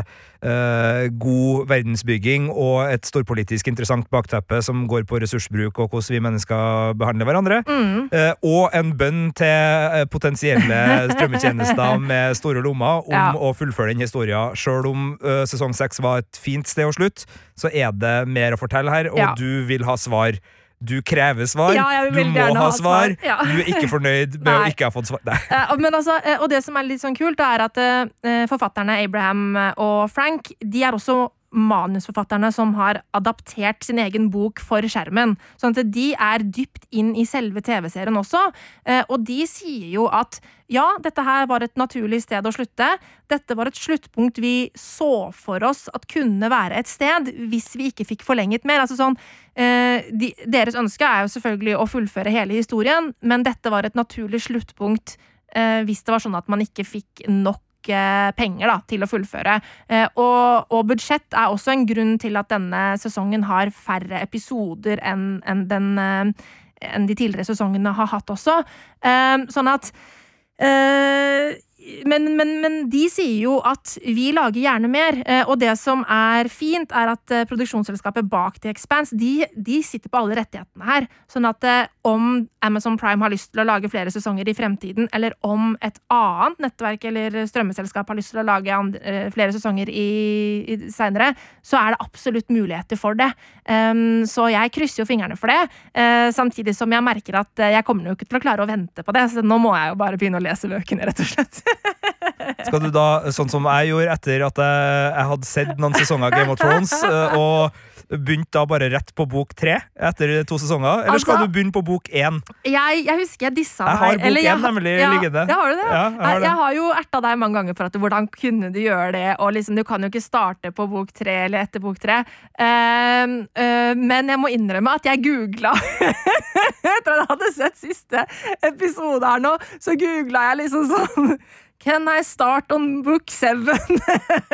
uh, god verdensbygging og et storpolitisk interessant bakteppe som går på ressursbruk og hvordan vi mennesker behandler hverandre. Mm. Eh, og en bønn til potensielle strømmetjenester med store lommer om ja. å fullføre den historien. Sjøl om sesong seks var et fint sted å slutte, så er det mer å fortelle her, og ja. du vil ha svar. Du krever svar, ja, du må ha svar. Ja. Du er ikke fornøyd med å ikke ha fått svar. Uh, altså, uh, og det som er litt sånn kult, er at uh, forfatterne Abraham og Frank de er også manusforfatterne som har adaptert sin egen bok for skjermen. Sånn at de er dypt inn i selve TV-serien også. Og de sier jo at ja, dette her var et naturlig sted å slutte. Dette var et sluttpunkt vi så for oss at kunne være et sted, hvis vi ikke fikk forlenget mer. Altså sånn, eh, de, deres ønske er jo selvfølgelig å fullføre hele historien, men dette var et naturlig sluttpunkt eh, hvis det var sånn at man ikke fikk nok eh, penger da, til å fullføre. Eh, og, og, budsjett er også en grunn til at denne sesongen har færre episoder enn enn, den, eh, enn de tidligere sesongene har hatt også. Eh, sånn at men, men, men, de sier jo at vi lager gjerne mer. Eh, og det som er fint, er at eh, produksjonsselskapet bak The Expanse de, de sitter på alle rettighetene her. Sånn at eh, om Amazon Prime har lyst til å lage flere sesonger i fremtiden, eller om et annet nettverk eller strømmeselskap har lyst til å lage flere sesonger i, i seinere, så er det absolutt muligheter for det. Um, så jeg krysser jo fingrene for det, uh, samtidig som jeg merker at jeg kommer jo ikke til å klare å vente på det, så nå må jeg jo bare begynne å lese bøkene, rett og slett. Skal du da, sånn som jeg gjorde etter at jeg, jeg hadde sett noen sesonger av Game of Thrones, eh, og begynt da bare rett på bok tre etter to sesonger, eller skal Altså- du begynne på bok én? Jeg, jeg husker jeg dissa Jeg har bok eller én nemlig ja, liggende. Ja, har du det? Ja, jeg har det. jeg har jo erta deg mange ganger for at hvordan kunne du gjøre det, og liksom, du kan jo ikke starte på bok tre eller etter bok tre. Uh, uh, men jeg må innrømme at jeg googla Etter at jeg hadde sett siste episode her nå, så googla jeg liksom sånn Can I start on book seven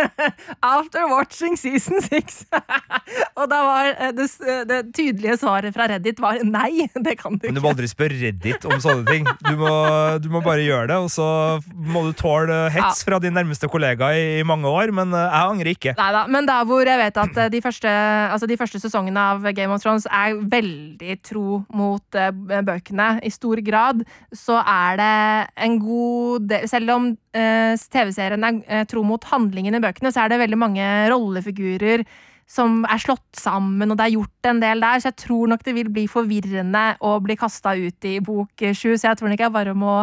after watching season six? og da var eh, det, det tydelige svaret fra Reddit var nei, det kan du ikke. Men du må aldri spørre Reddit om sånne ting. Du må, du må bare gjøre det, og så må du tåle hets fra din nærmeste kollega i, i mange år, men eh, jeg angrer ikke. Neida, men der hvor jeg vet at eh, de første, altså de første sesongene av Game of Thrones er veldig tro mot eh, bøkene, i stor grad, så er det en god del Selv om eh, TV-serien er eh, tro mot handlingen i bøkene, så er det veldig mange rollefigurer som er slått sammen, og det er gjort en del der, så jeg tror nok det vil bli forvirrende å bli kasta ut i bok sju, så jeg tror nok jeg bare må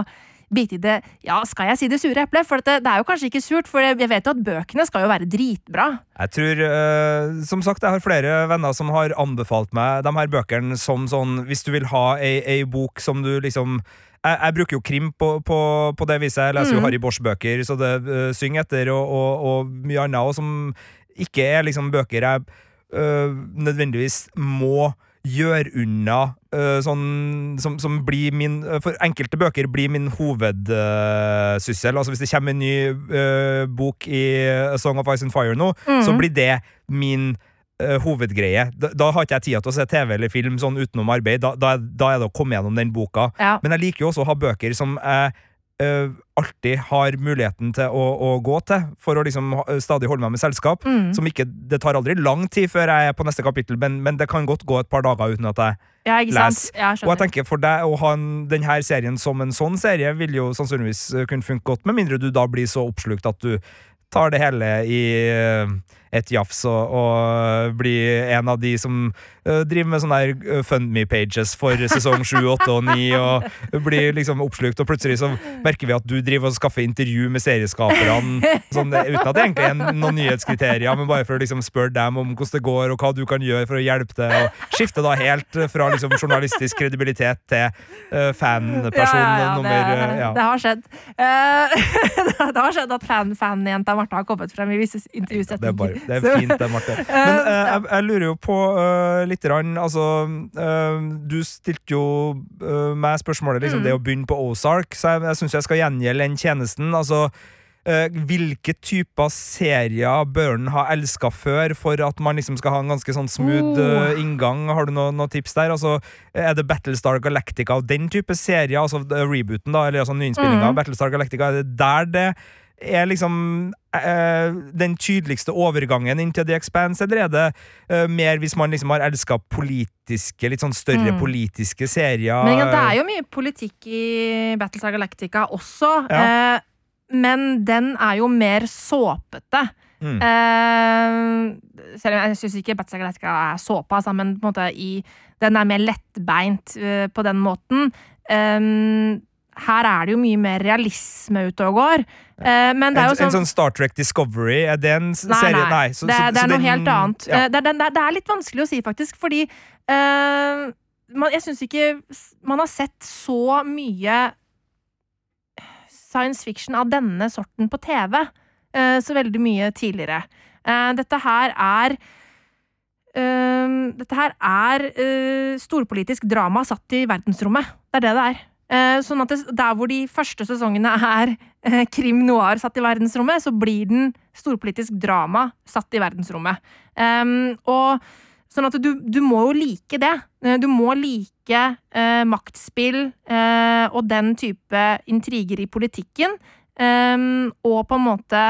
bite i det Ja, skal jeg si det sure eplet? For det, det er jo kanskje ikke surt, for jeg vet jo at bøkene skal jo være dritbra. Jeg tror, uh, som sagt, jeg har flere venner som har anbefalt meg de her bøkene som sånn Hvis du vil ha ei, ei bok som du liksom jeg, jeg bruker jo krim på, på, på det viset. Jeg leser jo Mm. Harry Bosch-bøker, så det uh, synger etter, og, og, og mye annet, og som ikke er liksom bøker jeg uh, nødvendigvis må gjøre unna uh, sånn som, som blir min For enkelte bøker blir min hovedsyssel. altså hvis det kommer en ny uh, bok i A Song of Ice and Fire nå, mm. så blir det min øh, hovedgreie. Da, da har ikke jeg tid til å se TV eller film sånn utenom arbeid. Da, da, da er det å komme gjennom den boka. Ja. Men jeg liker jo også å ha bøker som jeg uh, alltid har muligheten til å, å gå til, for å liksom stadig holde meg med selskap. Mm. Som ikke, Det tar aldri lang tid før jeg er på neste kapittel, men, men det kan godt gå et par dager uten at jeg Ja, leser. Ja, og jeg tenker For deg å ha en, denne serien som en sånn serie vil jo sannsynligvis eh, kunne funke godt, med mindre du da blir så oppslukt at du tar det hele i eh, et jafs og, og bli en av de som uh, driver med sånne der FundMe-pages for sesong 7, 8 og 9, og blir liksom oppslukt, og plutselig så merker vi at du driver og skaffer intervju med serieskaperne, sånn, uten at det egentlig er noen nyhetskriterier, men bare for å liksom spørre dem om hvordan det går, og hva du kan gjøre for å hjelpe til, og skifte da helt fra liksom journalistisk kredibilitet til uh, fanperson Ja, ja, nummer det, ja. det har skjedd. Uh, det har skjedd at fan-fan-jenta Marte har kommet frem i visse er, intervjusetninger. Det er fint, det, Marte. Men uh, jeg, jeg lurer jo på uh, litt rann, altså uh, Du stilte jo uh, meg spørsmålet liksom, Mm. det å begynne på Ozark, så jeg, jeg syns jeg skal gjengjelde den tjenesten. Altså hvilke typer serier bør en ha elska før for at man liksom skal ha en ganske sånn smooth Oh. inngang? Har du noen noe tips der? Altså, er det Battlestar Galactica og den type serier, altså rebooten, da, eller altså nyinnspillinga Mm. av Battlestar Galactica, er det der det er liksom eh, den tydeligste overgangen inn til The Expanse, eller er det eh, mer hvis man liksom har elska politiske, litt sånn større Mm. politiske serier? Men ja, det er jo mye politikk i Battlestar Galactica også. Ja. Eh, men den er jo mer såpete. Mm. Eh, selv om jeg syns ikke Battlestar Galactica er såpe, altså, men på en måte i, den er mer lettbeint eh, på den måten. Eh, her er det jo mye mer realisme ute og går. Men det er en, sånn en sånn Star Trek Discovery, er det en s- Nei, serie? nei. så- det, så- det er noe den- helt annet. Ja. Eh, Det, er- det, er- det litt vanskelig å si, faktisk, fordi uh, man, jeg syns ikke man har sett så mye science fiction av denne sorten på TV uh, så veldig mye tidligere. Dette her er Dette her er storpolitisk drama satt i verdensrommet. Det er det det er. Eh, sånn at det, Der hvor de første sesongene er eh, krim noir satt i verdensrommet, så blir den storpolitisk drama satt i verdensrommet. Um, og Sånn at du, du må jo like det. Eh, Du må like eh, maktspill eh, og den type intriger i politikken. um, og på en måte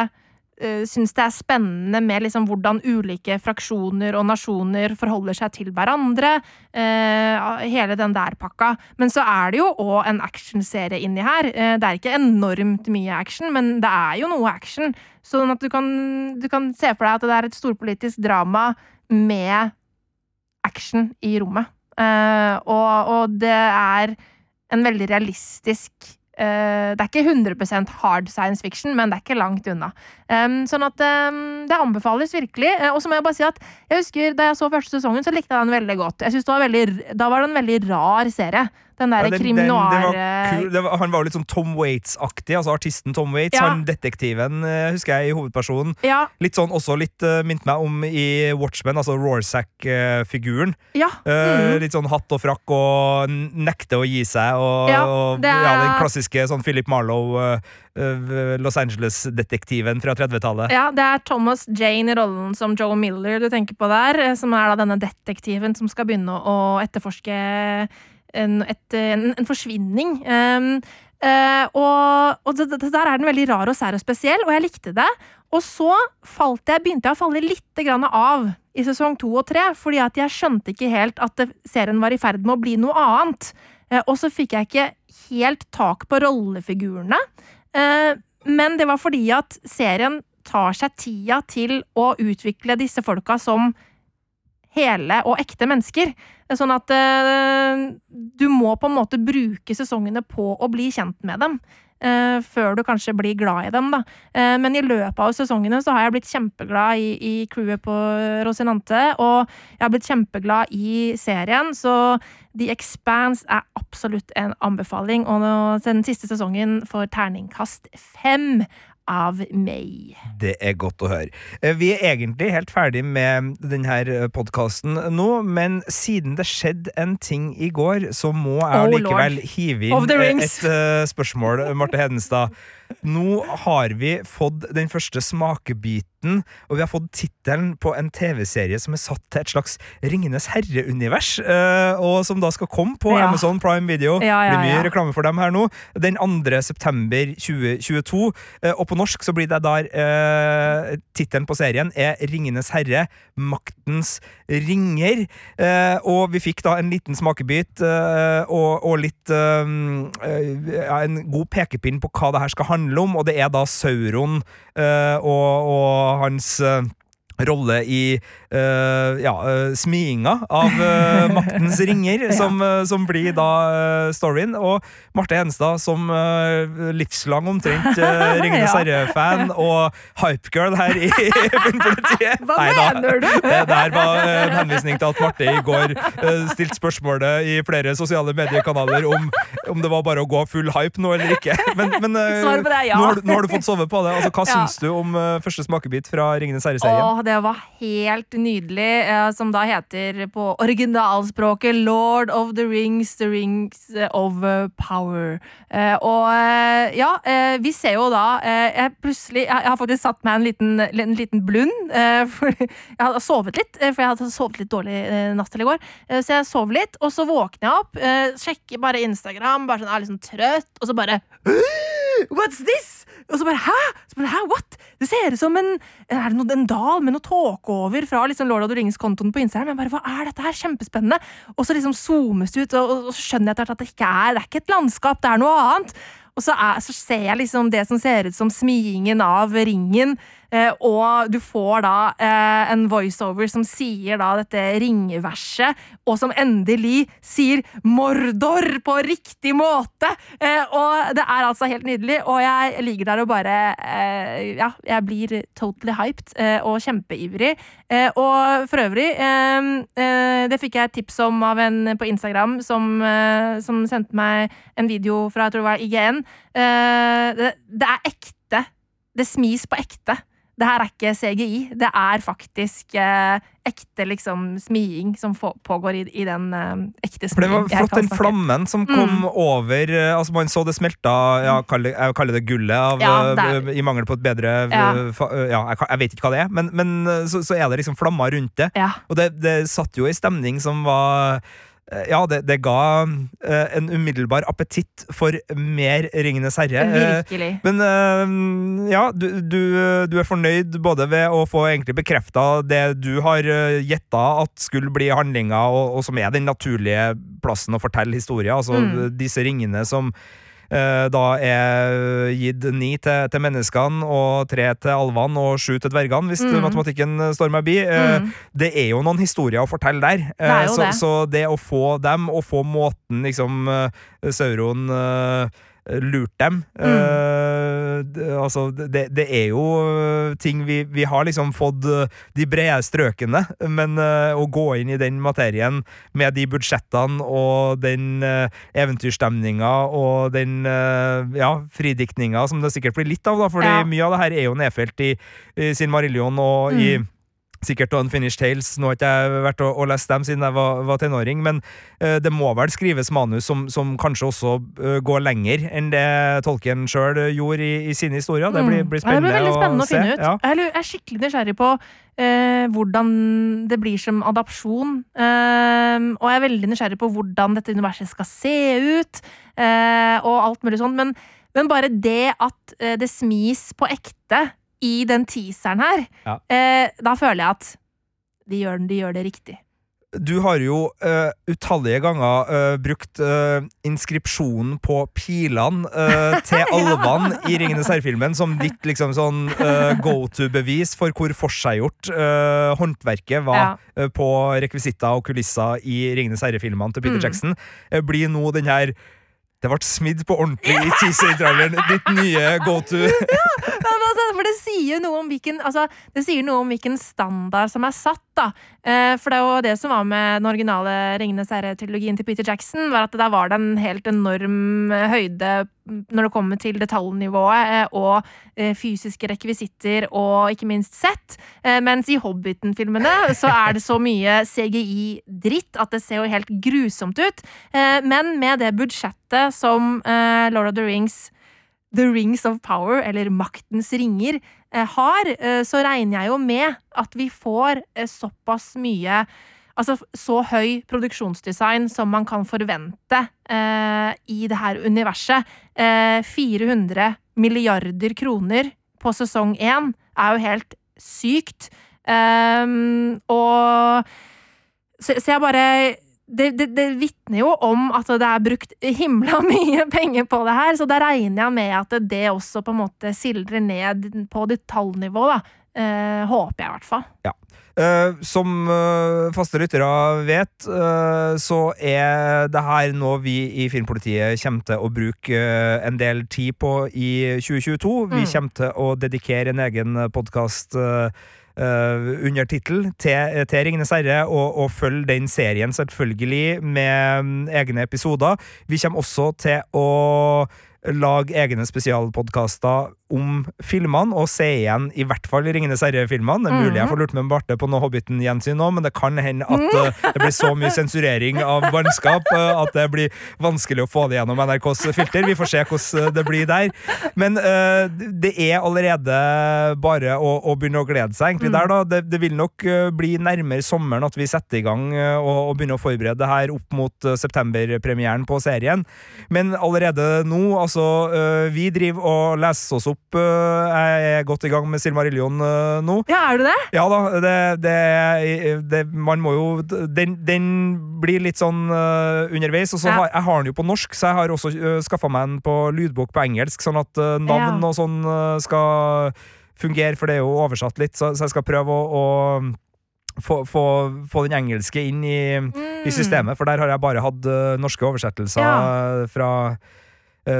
uh, syns det er spennende med liksom hvordan ulike fraksjoner og nasjoner forholder seg til hverandre. Uh, hele den der pakka. Men så er det jo òg en actionserie inni her. Uh, det er ikke enormt mye action, men det er jo noe action. Sånn at du kan, du kan se for deg at det er et storpolitisk drama med action i rommet. Uh, og, og det er en veldig realistisk Det er ikke 100% hard science fiction, men det er ikke langt unna. Sånn at det anbefales virkelig. Uh, og så må jeg bare si at jeg husker da jeg så første sesongen, så likte jeg den veldig godt. Jeg synes det var veldig, Da var det en veldig rar serie. Den derre Ja, krim det var noir han var jo litt sånn Tom Waits-aktig, altså artisten Tom Waits. Ja. Han detektiven, eh, husker jeg, i hovedpersonen. Ja. Litt sånn, også litt uh, Minte meg om i Watchmen, altså Rorsack-figuren. Ja. Mm -hmm. uh, Litt sånn hatt og frakk og nekte å gi seg. Og, Ja, og det er- ja, den klassiske sånn Philip Marlowe, eh, eh, Los Angeles-detektiven fra 30-tallet. Ja, det er Thomas Jane i rollen som Joe Miller du tenker på der, eh, som er da denne detektiven som skal begynne å etterforske en, et, en, en forsvinning. Um, uh, og og det, det der er den veldig rar og sær og spesiell, og jeg likte det. Og så jeg, begynte jeg å falle litt av i sesong to og tre, fordi at jeg skjønte ikke helt at serien var i ferd med å bli noe annet. Uh, og så fikk jeg ikke helt tak på rollefigurene. Uh, men det var fordi at serien tar seg tida til å utvikle disse folka som hele og ekte mennesker. Sånn at eh, du må på en måte bruke sesongene på å bli kjent med dem. eh, før du kanskje blir glad i dem, da. Eh, men i løpet av sesongene så har jeg blitt kjempeglad i, i crewet på Rosinante, og jeg har blitt kjempeglad i serien, så The Expanse er absolutt en anbefaling, og den siste sesongen får terningkast fem av meg. Det er godt å høre. Eh, Vi er egentlig helt ferdig med denne podkasten nå, men siden det skjedde en ting i går, så må jeg Oh, likevel Lord. hive inn eh, et uh, spørsmål, Marte Hedenstad. Nå har vi fått den første smakebiten, og vi har fått tittelen på en TV-serie som er satt til et slags Ringenes herre-univers, eh, og som da skal komme på Ja. Amazon Prime Video. Ja, ja, Det blir mye reklame for dem her nå. Den 2. september 2022. eh, Og på norsk så blir det der eh, Tittelen på serien er Ringenes herre, maktens ringer. Eh, og vi fikk da en liten smakebit eh, og, og litt eh, En god pekepinn på hva det her skal handle om, og det er da Sauron eh, og, og hans eh, rolle i uh, ja, uh, smiinga av uh, Maktens ringer, som, eh, som blir da storyen. Og Marte Henstad som livslang omtrent uh, Ringenes Ja. herre-fan og hypegirl her i Filmpolitiet. Hva Neida. mener du? Det der var en henvisning til at Marte i går stilte spørsmålet i flere sosiale mediekanaler om, om det var bare å gå full hype nå eller ikke. Men, men det ja. nå, har, du- nå har du fått sove på det. Altså, hva Ja. syns du om første smakebit fra Ringenes herre-serien? Det var helt nydelig. eh, som da heter på originalspråket Lord of the Rings, The Rings of Power. Eh, og eh, ja, vi ser jo da jeg plutselig jeg, har faktisk satt meg en liten, en liten blund. for jeg hadde sovet litt, for jeg hadde sovet litt dårlig natt til i går. Så jeg sov litt, og så våkner jeg opp, sjekker bare Instagram, bare sånn, er litt sånn trøtt, og så bare What's this? Og så bare hæ? Så bare, hæ? What? Det ser ut som en, er det noe, en dal med noe tåke over fra liksom Lord of the Rings-kontoen på Instagram. Jeg bare, hva er dette her? Kjempespennende. Og så liksom zoomes det ut, og, og, så skjønner jeg etter at det ikke er, det er ikke et landskap, det er noe annet. Og så, er, så ser jeg liksom det som ser ut som smiingen av ringen, og du får da eh, en voiceover som sier da dette ringverset, og som endelig sier Mordor på riktig måte! Eh, og det er altså helt nydelig, og jeg ligger der og bare eh, Ja, jeg blir totally hyped eh, og kjempeivrig. Eh, og for øvrig, eh, eh, det fikk jeg tips om av en på Instagram som, eh, som sendte meg en video fra jeg tror det var IGN. Eh, det, det er ekte. Det smis på ekte. Det her er ikke CGI. Det er faktisk eh, ekte liksom smiing som pågår i, i den eh, ekte smien. det var flott, den flammen som kom Mm. over eh, Altså Man så det smelta ja, kaller, Jeg kaller det gullet, av, Ja, eh, i mangel på et bedre Ja. eh, eh, ja, jeg, jeg vet ikke hva det er, men, men så, så er det liksom flammer rundt det. Ja. Og det, det satt jo i stemning som var ja, det, det ga uh, en umiddelbar appetitt for mer Ringenes herre. Eh, Virkelig. men uh, ja, du, du, du er fornøyd både ved å få egentlig bekrefta det du har uh, gjetta at skulle bli handlinga, og, og som er den naturlige plassen å fortelle historier. Altså Mm. disse ringene som eh, da er gitt ni til, til menneskene, og tre til alvene og sju til dvergene, hvis Mm. matematikken står meg bi. Eh, Mm. Det er jo noen historier å fortelle der. Det Eh, så, det. så det å få dem, og få måten liksom sauroen eh, lurt dem. Mm. Uh, altså, det, det er jo eh, ting vi, vi har liksom fått eh, de brede strøkene, men uh, å gå inn i den materien med de budsjettene og den uh, eventyrstemninga og den uh, ja, fridiktninga som det sikkert blir litt av, da, fordi Ja. mye av det her er jo nedfelt i, i sin Marillion og i Mm. Sikkert Unfinished Tales. Nå har ikke jeg vært og, og lest dem siden jeg var, var tenåring, men uh, det må vel skrives manus som, som kanskje også uh, går lenger enn det Tolkien sjøl gjorde i, i sine historier. Det blir, blir spennende, Ja, det blir spennende å, se. finne ut. Ja. Jeg er skikkelig nysgjerrig på uh, hvordan det blir som adopsjon. Og jeg er veldig nysgjerrig på hvordan dette universet skal se ut, og alt mulig sånt. Men, men bare det at det smis på ekte i den teaseren her, Ja. eh, da føler jeg at de gjør, de gjør det riktig. Du har jo uh, utallige ganger uh, brukt uh, inskripsjonen på pilene til alvene i Ringenes herre-filmen som ditt liksom sånn go to-bevis for hvor forseggjort håndverket var Ja. på rekvisitter og kulisser i Ringenes herre-filmene til Peter Mm. Jackson. Blir nå den her det ble smidd på ordentlig i teaser-traileren. Ditt nye go to. Men altså, for det sier noe om hvilken altså, Det sier noe om hvilken standard som er satt, da. Eh, for det er jo det som var med den originale Ringenes herre-trilogien til Peter Jackson, var at der var det en helt enorm eh, høyde når det kommer til detaljnivået eh, og fysiske rekvisitter og ikke minst sett. Mens i Hobbiten-filmene så er det så mye CGI-dritt at det ser jo helt grusomt ut. Men med det budsjettet som Lord of the Rings The Rings of Power, eller Maktens ringer, har, eh, så regner jeg jo med at vi får eh, såpass mye Altså så høy produksjonsdesign som man kan forvente eh, i det her universet. Eh, 400 milliarder kroner på sesong én er jo helt sykt. Eh, og så, så jeg bare det, det, det vitner jo om at det er brukt himla mye penger på det her, så da regner jeg med at det også på en måte sildrer ned på detaljnivå, da. Eh, håper jeg i hvert fall. Ja. Eh, som eh, faste lyttere vet, eh, så er det her noe vi i Filmpolitiet kommer til å bruke eh, en del tid på i 2022. Vi Mm. kommer til å dedikere en egen podkast under tittel til, til Ringenes herre, og, og følge den serien selvfølgelig med mm, egne episoder. Vi kommer også til å lage egne spesialpodkaster om filmene, og se igjen i hvert fall Ringenes herre-filmene. Det er mulig jeg får lurt med Barte på noe Hobbiten-gjensyn nå, men det kan hende at eh, det blir så mye sensurering av bannskap eh, at det blir vanskelig å få det gjennom NRKs filter. Vi får se hvordan det blir der. Men uh, det er allerede bare å, å begynne å glede seg, egentlig, der, da. Det, det vil nok eh, bli nærmere sommeren at vi setter i gang eh, og, og begynner å forberede det her opp mot eh, septemberpremieren på serien. Men allerede nå, altså eh, Vi driver og leser oss opp. Uh, Jeg er godt i gang med Silmarillion uh, nå. Ja, er du det? Ja da, det, det, det Man må jo Den, den blir litt sånn eh, underveis. Og så Ja. har jeg har den jo på norsk, så jeg har også uh, skaffa meg den på lydbok på engelsk, sånn at eh, navn Ja. og sånn eh, skal fungere, for det er jo oversatt litt, så, så jeg skal prøve å, å få, få, få den engelske inn i, i systemet, for der har jeg bare hatt uh, norske oversettelser Ja. eh, fra eh,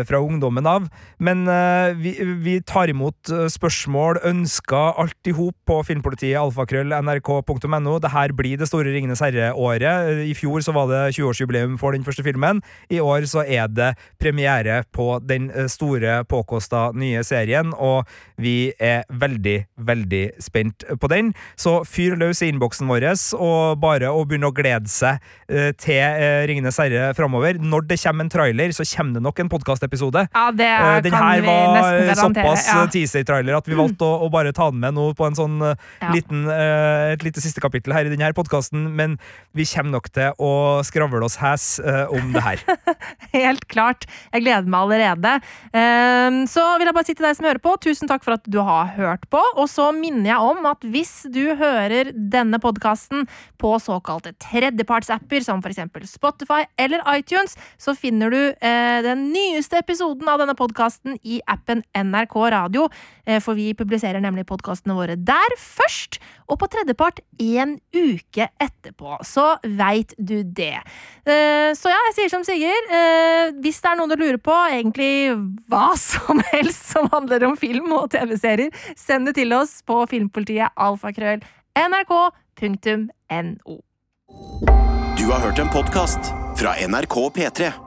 fra ungdommen av. Men eh, vi, vi tar imot eh, spørsmål, ønsker, alt i hop på filmpolitiet, alfakrøll, nrk.no. Det her blir det store Ringenes herre-året. Eh, I fjor så var det 20-årsjubileum for den første filmen. I år så er det premiere på den eh, store, påkosta nye serien, og vi er veldig, veldig spent på den. Så fyr løs i innboksen vår, og bare å begynne å glede seg eh, til eh, Ringenes herre framover. Når det kommer en trailer, så kommer det nok en podkastepisode. Ja, det Eh, den her var såpass Ja. eh, teaser-trailer at vi valgte å, å bare ta den med nå på en sånn eh, Ja. liten, uh, et lite siste kapittel her i denne podkasten, men vi kommer nok til å skravle oss hæs uh, om det her. Helt klart. Jeg gleder meg allerede. Ehm, Så vil jeg bare si til deg som hører på, tusen takk for at du har hørt på. Og så minner jeg om at hvis du hører denne podkasten på såkalte tredjepartsapper, som f.eks. Spotify eller iTunes, så finner du eh, den nyeste nyeste episoden av denne podkasten i appen NRK Radio, eh, for vi publiserer nemlig podkastene våre der først, og på tredjepart en uke etterpå. Så veit du det. Eh, så ja, jeg sier som Sigurd. Eh, hvis det er noen du lurer på, egentlig hva som helst som handler om film og TV-serier, send det til oss på filmpolitiet alfakrøll nrk.no. Du har hørt en podkast fra NRK P3.